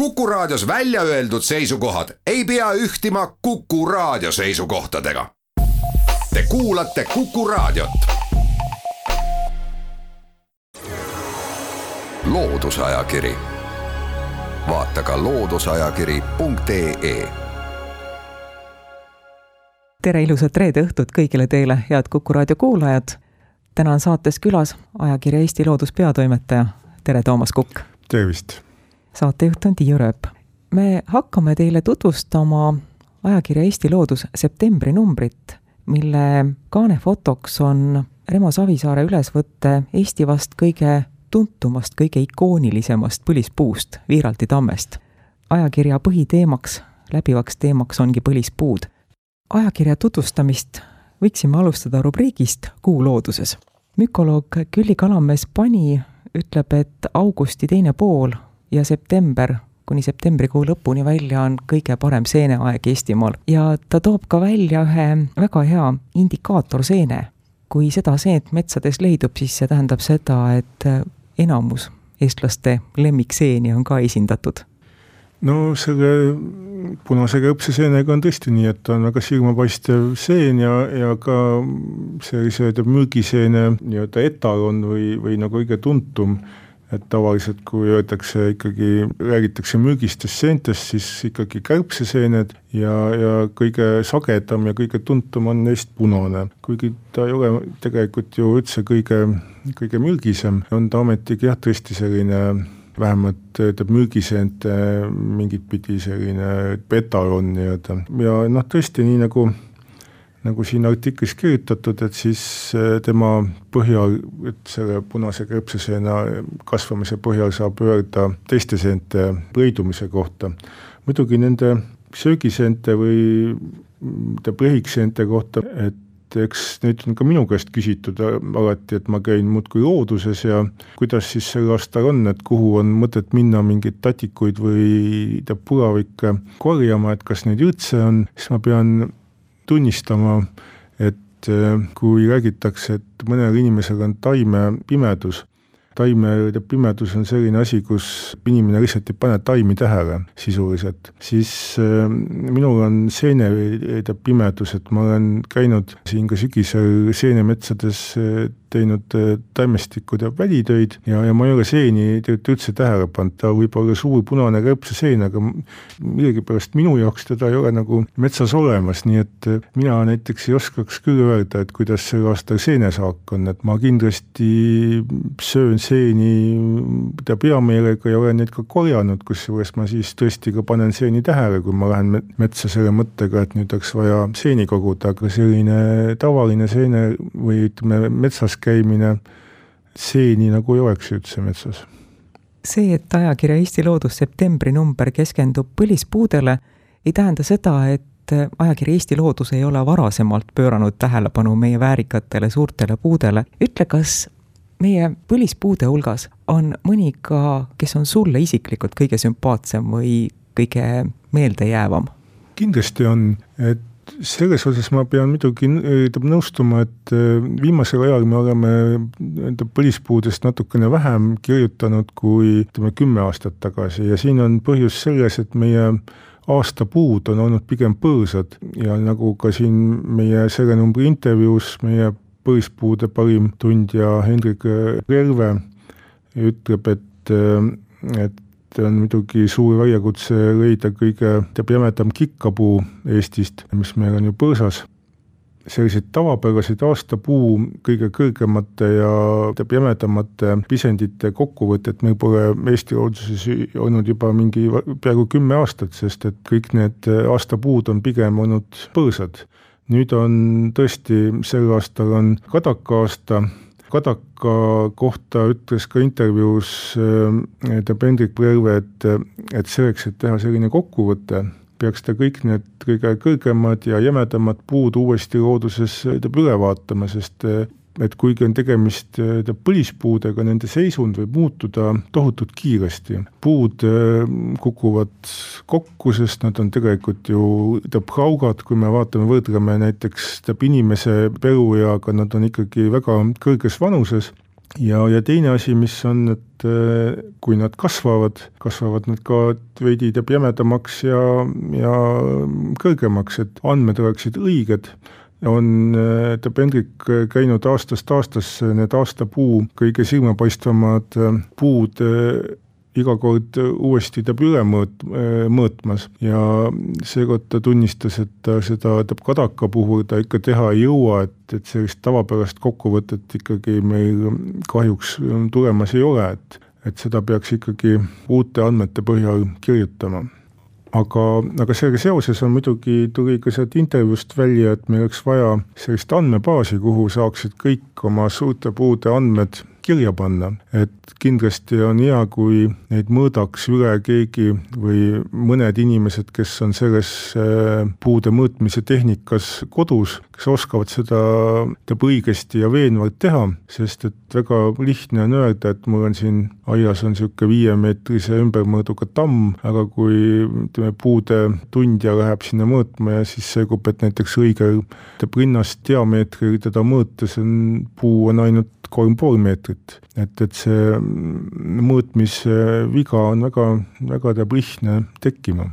Kuku Raadios välja öeldud seisukohad ei pea ühtima Kuku Raadio seisukohtadega. Te kuulate Kuku Raadiot. loodusajakiri, vaata ka looduseajakiri.ee tere ilusat reede õhtut kõigile teile, head Kuku raadio kuulajad. täna on saates külas ajakirja Eesti Loodus peatoimetaja, tere, Toomas Kukk! tervist! Saatejuht on Tiiu Rööp. me hakkame teile tutvustama ajakirja Eesti Loodus septembri numbrit, mille kaanefotoks on Remo Savisaare ülesvõte Eesti vast kõige tuntumast, kõige ikoonilisemast põlispuust, Viiralti tammest. ajakirja põhiteemaks, läbivaks teemaks ongi põlispuud. ajakirja tutvustamist võiksime alustada rubriigist Kuu looduses. mükoloog Külli Kalamees Pani ütleb, et augusti teine pool ja september kuni septembrikuu lõpuni välja on kõige parem seeneaeg Eestimaal ja ta toob ka välja ühe väga hea indikaatorseene. kui seda seent metsades leidub, siis see tähendab seda, et enamus eestlaste lemmikseeni on ka esindatud. no selle punase kõpseseenega on tõesti nii, et ta on väga silmapaistev seen ja, ja ka sellise mürgiseene nii-öelda etalon või, või nagu kõige tuntum et tavaliselt, kui öeldakse ikkagi, räägitakse mürgistest seentest, siis ikkagi kärbseseened ja, ja kõige sagedam ja kõige tuntum on neist punane. kuigi ta ei ole tegelikult ju üldse kõige, kõige mürgisem, on ta ometigi jah, tõesti selline vähemalt ütleb mürgiseente mingit pidi selline etalon nii-öelda ja noh, tõesti nii nagu nagu siin artiklis kirjutatud, et siis äh, tema põhjal, et selle punase krõpseseena kasvamise põhjal saab öelda teiste seente põidumise kohta. muidugi nende söögiseente või prihikseente kohta, et eks neid on ka minu käest küsitud alati, et ma käin muudkui looduses ja kuidas siis sel aastal on, et kuhu on mõtet minna mingeid tatikuid või pulavikke korjama, et kas neid üldse on, siis ma pean tunnistama, et äh, kui räägitakse, et mõnel inimesel on taimepimedus, taimepimedus on selline asi, kus inimene lihtsalt ei pane taimi tähele sisuliselt, siis äh, minul on seenepimedus, et ma olen käinud siin ka sügisel seenemetsades äh, teinud äh, taimestikud ja välitöid ja, ja ma ei ole seeni tegelikult üldse tähele pannud, ta võib olla suur punane kärbseseen, aga millegipärast minu jaoks teda ei ole nagu metsas olemas, nii et äh, mina näiteks ei oskaks küll öelda, et kuidas sel aastal seenesaak on, et ma kindlasti söön seeni teab hea meelega ja olen neid ka korjanud, kusjuures ma siis tõesti ka panen seeni tähele, kui ma lähen metsa selle mõttega, et nüüd oleks vaja seeni koguda, aga selline tavaline seene või ütleme, metsas käimine seeni nagu ei oleks üldse metsas. see, et ajakirja Eesti Loodus septembri number keskendub põlispuudele, ei tähenda seda, et ajakiri Eesti Loodus ei ole varasemalt pööranud tähelepanu meie väärikatele suurtele puudele. ütle, kas meie põlispuude hulgas on mõni ka, kes on sulle isiklikult kõige sümpaatsem või kõige meeldejäävam? kindlasti on, et selles osas ma pean muidugi nõustuma, et äh, viimasel ajal me oleme enda põlispuudest natukene vähem kirjutanud kui ütleme kümme aastat tagasi. Ja siin on põhjus selles, et meie aastapuud on olnud pigem põõsad. Ja nagu ka siin meie selle numbri intervjuus meie põlispuude parim tundja Hendrik Relve ütleb, et, äh, et on muidugi suur väljakutse leida kõige jämedam kikkapuu Eestist, mis meil on ju põõsas. selliseid tavapäraseid aastapuu kõige kõrgemate ja jämedamate pisendite kokkuvõtet meil pole Eesti looduses olnud juba mingi peaaegu kümme aastat, sest et kõik need aastapuud on pigem olnud põõsad. nüüd on tõesti, sel aastal on kadaka-aasta Kadaka kohta ütles ka intervjuus tähendab Hendrik Põlve, et, et selleks, et teha selline kokkuvõte, peaks ta kõik need kõige kõrgemad ja jämedamad puud uuesti looduses tähendab üle vaatama, sest et kuigi on tegemist äh, põlispuudega, nende seisund võib muutuda tohutult kiiresti. puud äh, kukuvad kokku, sest nad on tegelikult ju raugad, kui me vaatame, võrdleme näiteks tähendab inimese elueaga, nad on ikkagi väga kõrges vanuses ja, ja teine asi, mis on, et äh, kui nad kasvavad, kasvavad nad ka veidi teab jämedamaks ja, ja kõrgemaks, et andmed oleksid õiged on teab Hendrik käinud aastast aastasse need aastapuu kõige silmapaistvamad puud iga kord uuesti teab üle mõõt-, mõõtmas. Ja seekord ta tunnistas, et ta seda teab kadaka puhul ta ikka teha ei jõua, et, et sellist tavapärast kokkuvõtet ikkagi meil kahjuks tulemas ei ole, et et seda peaks ikkagi uute andmete põhjal kirjutama aga, aga sellega seoses on muidugi, tuli ka sealt intervjuust välja, et meil oleks vaja sellist andmebaasi, kuhu saaksid kõik oma suurte puude andmed kirja panna, et kindlasti on hea, kui neid mõõdaks üle keegi või mõned inimesed, kes on selles äh, puude mõõtmise tehnikas kodus, kes oskavad seda teab õigesti ja veenvalt teha, sest et väga lihtne on öelda, et mul on siin aias on niisugune viiemeetrise ümbermõõduga tamm, aga kui ütleme, puude tundja läheb sinna mõõtma ja siis selgub, et näiteks teab rinnast diameetril teda mõõtes on, puu on ainult kolm pool meetrit. et, et see mõõtmisviga on väga, väga teab lihtne tekkima.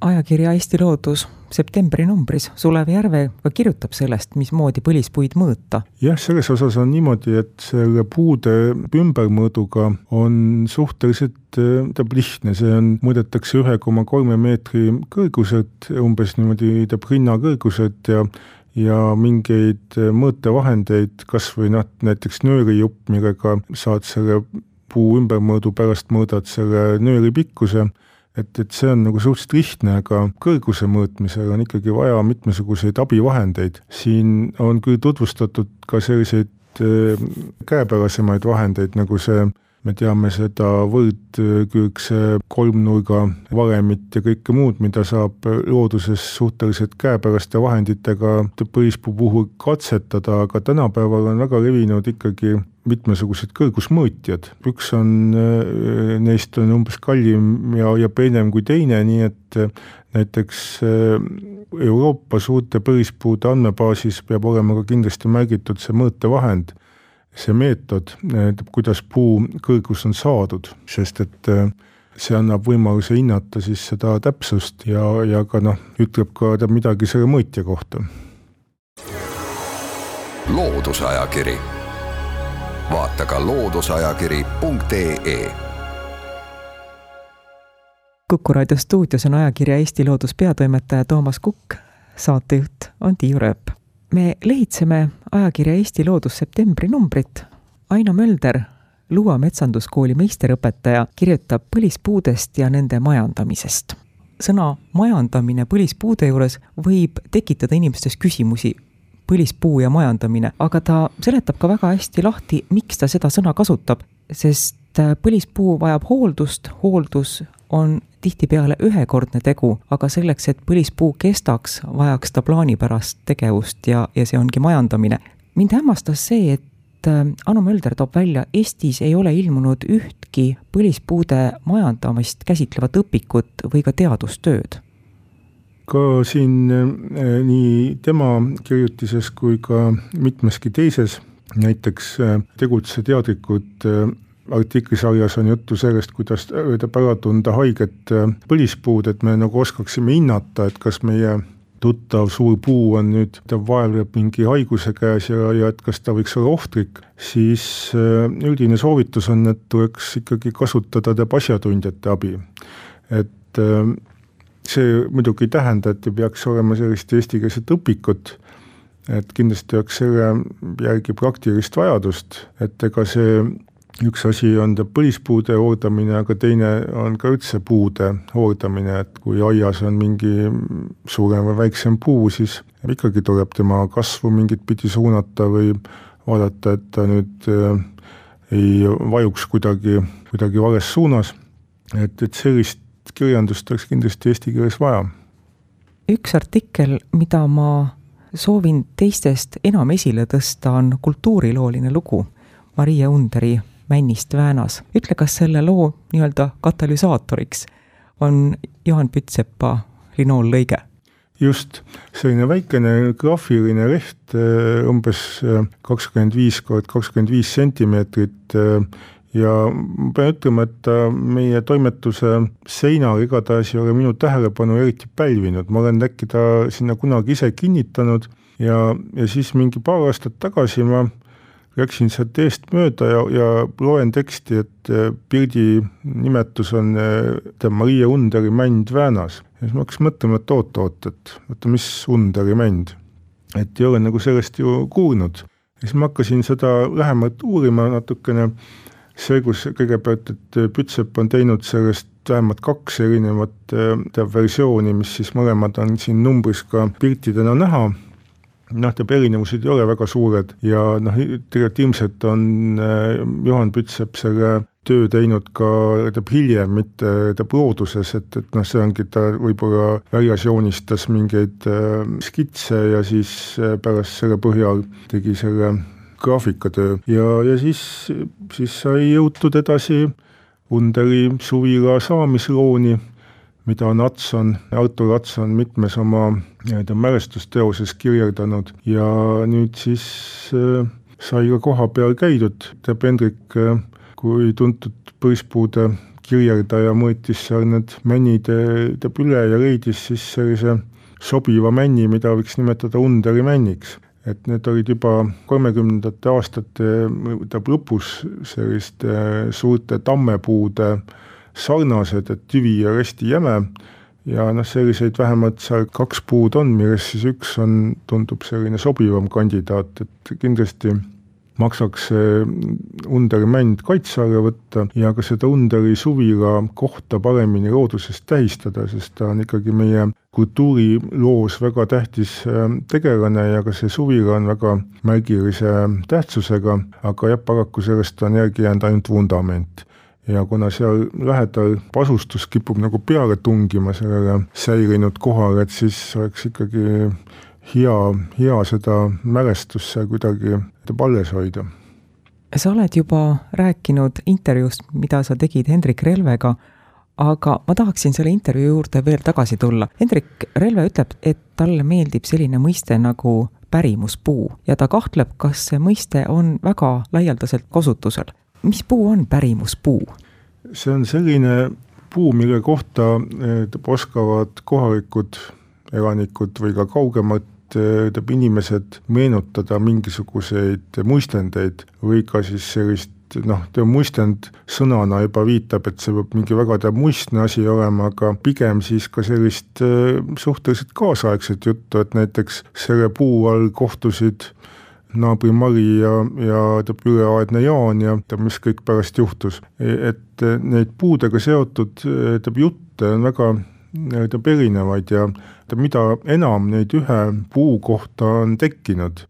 ajakirja Eesti Loodus septembri numbris Sulev Järve ka kirjutab sellest, mismoodi põlispuid mõõta. jah, selles osas on niimoodi, et selle puude ümbermõõduga on suhteliselt tähendab lihtne, see on, mõõdetakse ühe koma kolme meetri kõrguselt, umbes niimoodi tähendab rinnakõrguselt ja ja mingeid mõõtevahendeid, kas või noh, näiteks nöörijupp, millega saad selle puu ümbermõõdu, pärast mõõdad selle nööri pikkuse, et, et see on nagu suhteliselt lihtne, aga kõrguse mõõtmisel on ikkagi vaja mitmesuguseid abivahendeid. siin on küll tutvustatud ka selliseid äh, käepärasemaid vahendeid, nagu see me teame seda võrdkülgse kolmnurga varemit ja kõike muud, mida saab looduses suhteliselt käepäraste vahenditega põispuu puhul katsetada, aga tänapäeval on väga levinud ikkagi mitmesugused kõrgusmõõtjad, üks on, neist on umbes kallim ja, ja peenem kui teine, nii et näiteks Euroopa suurte põlispuude andmebaasis peab olema ka kindlasti märgitud see mõõtevahend see meetod, kuidas puu kõrgus on saadud, sest et äh, see annab võimaluse hinnata siis seda täpsust ja, ja ka noh, ütleb ka teab midagi selle mõõtja kohta. loodusajakiri, vaata ka looduseajakiri.ee kuku raadio stuudios on ajakirja Eesti Loodus peatoimetaja Toomas Kukk, saatejuht on Tiiu Rööp me lehitseme ajakirja Eesti Loodus septembri numbrit. Aino Mölder, Luua metsanduskooli meisterõpetaja, kirjutab põlispuudest ja nende majandamisest. sõna majandamine põlispuude juures võib tekitada inimestes küsimusi, põlispuu ja majandamine, aga ta seletab ka väga hästi lahti, miks ta seda sõna kasutab, sest põlispuu vajab hooldust, hooldus on tihtipeale ühekordne tegu, aga selleks, et põlispuu kestaks, vajaks ta plaanipärast tegevust ja, ja see ongi majandamine. mind hämmastas see, et äh, Anu Mölder toob välja, Eestis ei ole ilmunud ühtki põlispuude majandamist käsitlevat õpikut või ka teadustööd ka siin äh, nii tema kirjutises kui ka mitmeski teises näiteks äh, tegutse teadlikud artiklisarjas on juttu sellest, kuidas üritab ära tunda haiget äh, põlispuud, et me nagu oskaksime hinnata, et kas meie tuttav suur puu on nüüd, ta vaevleb mingi haiguse käes ja, ja et kas ta võiks olla ohtlik, siis äh, üldine soovitus on, et tuleks ikkagi kasutada teab asjatundjate abi. et äh, see muidugi ei tähenda, et ei peaks olema sellist eestikeelset õpikut, et kindlasti oleks selle järgi praktilist vajadust, et ega see üks asi on ta põlispuude hooldamine, aga teine on ka üldse puude hooldamine, et kui aias on mingi suurem või väiksem puu, siis ikkagi tuleb tema kasvu mingit pidi suunata või vaadata, et ta nüüd äh, ei vajuks kuidagi, kuidagi vales suunas. et, et sellist kirjandust oleks kindlasti eesti keeles vaja. üks artikkel, mida ma soovin teistest enam esile tõsta, on kultuurilooline lugu Maria Underi Männist Väänas. ütle, kas selle loo nii-öelda katalüsaatoriks on Juhan Pütsepa linoollõige? just, selline väikene graafiline leht, umbes kakskümmend viis kord kakskümmend viis sentimeetrit ja ma pean ütlema, et meie toimetuse seinal igatahes ei ole minu tähelepanu eriti pälvinud, ma olen äkki ta sinna kunagi ise kinnitanud ja, ja siis mingi paar aastat tagasi ma läksin sealt eest mööda ja, ja loen teksti, et äh, pildi nimetus on äh, Maria Underi Mänd Väänas. ja siis ma hakkasin mõtlema, et oot-oot, et oota, mis Underi mänd. et ei ole nagu sellest ju kuulnud. ja siis ma hakkasin seda lähemalt uurima natukene, selgus kõigepealt, et Pütsepp on teinud sellest vähemalt kaks erinevat versiooni, mis siis mõlemad on siin numbris ka piltidena näha noh, teab erinevused ei ole väga suured ja noh, tegelikult ilmselt on äh, Juhan Pütsepp selle töö teinud ka teab hiljem, mitte teab looduses, et, et noh, see ongi, ta võib-olla väljas joonistas mingeid äh, skitse ja siis äh, pärast selle põhjal tegi selle graafikatöö. Ja, ja siis, siis sai jõutud edasi Underi suvila saamislooni mida Natson, Artur Natson mitmes oma nii-öelda mälestusteoses kirjeldanud. Ja nüüd siis äh, sai ka koha peal käidud, teab Hendrik äh, kui tuntud põispuude kirjeldaja mõõtis seal need männid teab üle ja leidis siis sellise sobiva männi, mida võiks nimetada Underi männiks. et need olid juba kolmekümnendate aastate tähendab lõpus selliste suurte tammepuude sarnased, et tüvi ja resti jäme ja noh, selliseid vähemalt seal kaks puud on, millest siis üks on, tundub selline sobivam kandidaat, et kindlasti maksaks Underi mänd kaitse alla võtta ja ka seda Underi suvila kohta paremini looduses tähistada, sest ta on ikkagi meie kultuuriloos väga tähtis äh, tegelane ja ka see suvila on väga märgilise tähtsusega, aga jah, paraku sellest on järgi jäänud ainult vundament ja kuna seal lähedal pasustus kipub nagu peale tungima sellele säilinud kohale, et siis oleks ikkagi hea, hea seda mälestust seal kuidagi alles hoida. sa oled juba rääkinud intervjuust, mida sa tegid Hendrik Relvega, aga ma tahaksin selle intervjuu juurde veel tagasi tulla. Hendrik Relve ütleb, et talle meeldib selline mõiste nagu pärimuspuu ja ta kahtleb, kas see mõiste on väga laialdaselt kasutusel mis puu on pärimuspuu? see on selline puu, mille kohta oskavad kohalikud elanikud või ka kaugemad ütleb inimesed meenutada mingisuguseid muistendeid või ka siis sellist noh, teie muistand sõnana juba viitab, et see peab mingi väga muistne asi olema, aga pigem siis ka sellist suhteliselt kaasaegset juttu, et näiteks selle puu all kohtusid naabri Mari ja, ja teab üleaedne Jaan ja teab, mis kõik pärast juhtus. et neid puudega seotud teab jutte on väga teab erinevaid ja teab, mida enam neid ühe puu kohta on tekkinud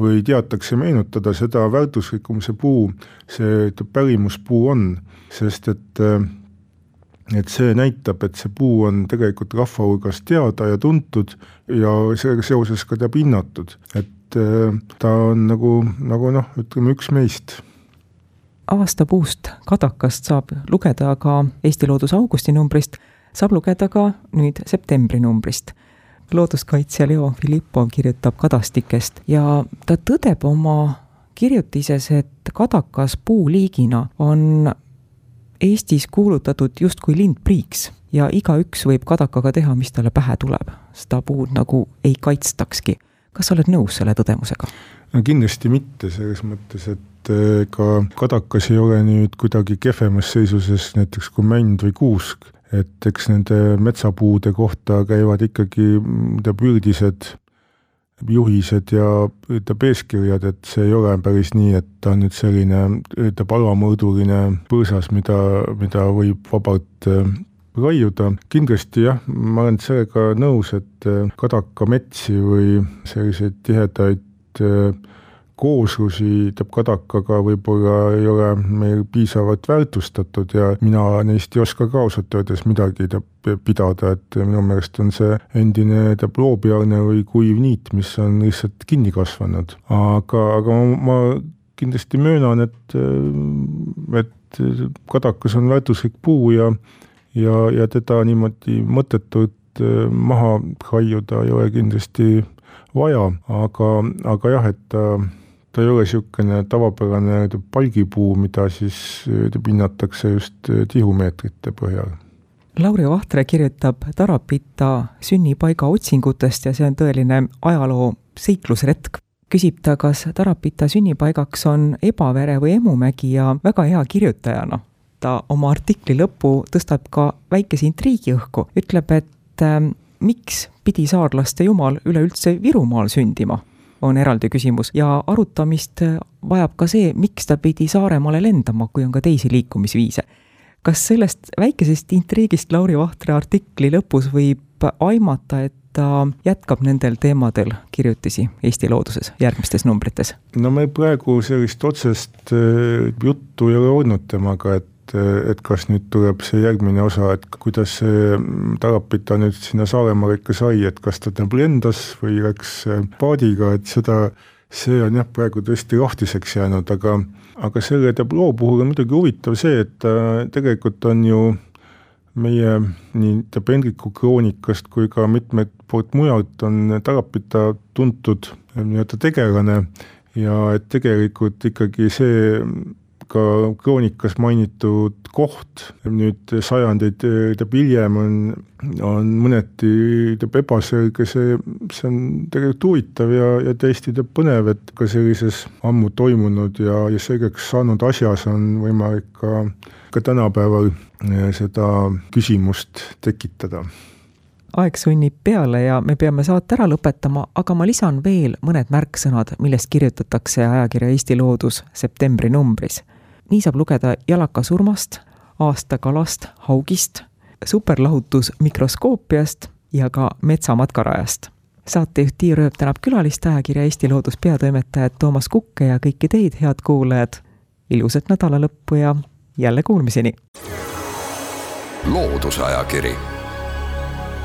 või teatakse meenutada, seda väärtuslikum see puu, see pärimuspuu on, sest et et see näitab, et see puu on tegelikult rahva hulgas teada ja tuntud ja sellega seoses ka teab hinnatud, et et äh, ta on nagu, nagu noh, ütleme üks meist aastapuust kadakast saab lugeda ka Eesti Looduse augusti numbrist, saab lugeda ka nüüd septembri numbrist. looduskaitsja Leo Filippov kirjutab kadastikest ja ta tõdeb oma kirjutises, et kadakas puuliigina on Eestis kuulutatud justkui lindpriiks ja igaüks võib kadakaga teha, mis talle pähe tuleb. seda puud nagu ei kaitstakski kas sa oled nõus selle tõdemusega? no kindlasti mitte, selles mõttes, et ega eh, kadakas ei ole nüüd kuidagi kehvemas seisuses näiteks kui mänd või kuusk, et eks nende metsapuude kohta käivad ikkagi teab üldised juhised ja ütleb eeskirjad, et see ei ole päris nii, et ta on nüüd selline ütleb alamõõduline põõsas, mida, mida võib vabalt eh, raiuda, kindlasti jah, ma olen sellega nõus, et äh, kadakametsi või selliseid tihedaid äh, kooslusi teab kadakaga võib-olla ei ole meil piisavalt väärtustatud ja mina neist ei oska ka ausalt öeldes midagi pidada, et minu meelest on see endine teab loobiarne või kuiv niit, mis on lihtsalt kinni kasvanud. aga, aga ma, ma kindlasti möönan, et, äh, et kadakas on väärtuslik puu ja ja, ja teda niimoodi mõttetult maha raiuda ei ole kindlasti vaja, aga, aga jah, et ta, ta ei ole niisugune tavapärane palgipuu, mida siis hinnatakse just tihumeetrite põhjal. Lauri Vahtre kirjutab Tarapita sünnipaiga otsingutest ja see on tõeline ajaloo seiklusretk. küsib ta, kas Tarapita sünnipaigaks on Ebavere või Emumägi ja väga hea kirjutajana ta oma artikli lõppu tõstab ka väikese intriigi õhku, ütleb, et äh, miks pidi saarlaste jumal üleüldse Virumaal sündima, on eraldi küsimus ja arutamist vajab ka see, miks ta pidi Saaremaale lendama, kui on ka teisi liikumisviise. kas sellest väikesest intriigist Lauri Vahtre artikli lõpus võib aimata, et ta jätkab nendel teemadel kirjutisi Eesti looduses järgmistes numbrites? no meil praegu sellist otsest äh, juttu ei ole olnud temaga, et et, et kas nüüd tuleb see järgmine osa, et kuidas see Tarapita nüüd sinna Saaremaale ikka sai, et kas ta nagu lendas või läks äh, paadiga, et seda, see on jah, praegu tõesti lahtiseks jäänud, aga aga selle tabloo puhul on muidugi huvitav see, et äh, tegelikult on ju meie nii Hendriku kroonikast kui ka mitmelt poolt mujalt on Tarapita tuntud nii-öelda tegelane ja et tegelikult ikkagi see ka kroonikas mainitud koht. Nüüd sajandeid teab hiljem on, on mõneti teab ebaselge, see, see on tegelikult huvitav ja, ja täiesti teab põnev, et ka sellises ammu toimunud ja, ja selgeks saanud asjas on võimalik ka, ka tänapäeval eh, seda küsimust tekitada. Aeg sunnib peale ja me peame saate ära lõpetama, aga ma lisan veel mõned märksõnad, millest kirjutatakse ajakirja Eesti Loodus septembri numbris nii saab lugeda jalaka surmast, aastakalast, haugist, superlahutus mikroskoopiast ja ka metsamatkarajast. saatejuht Tiia Rööp tänab külalist, ajakirja Eesti Loodus peatoimetajat Toomas Kukke ja kõiki teid, head kuulajad. ilusat nädala lõppu ja jälle kuulmiseni. loodusajakiri,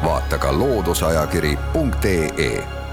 vaata ka looduseajakiri.ee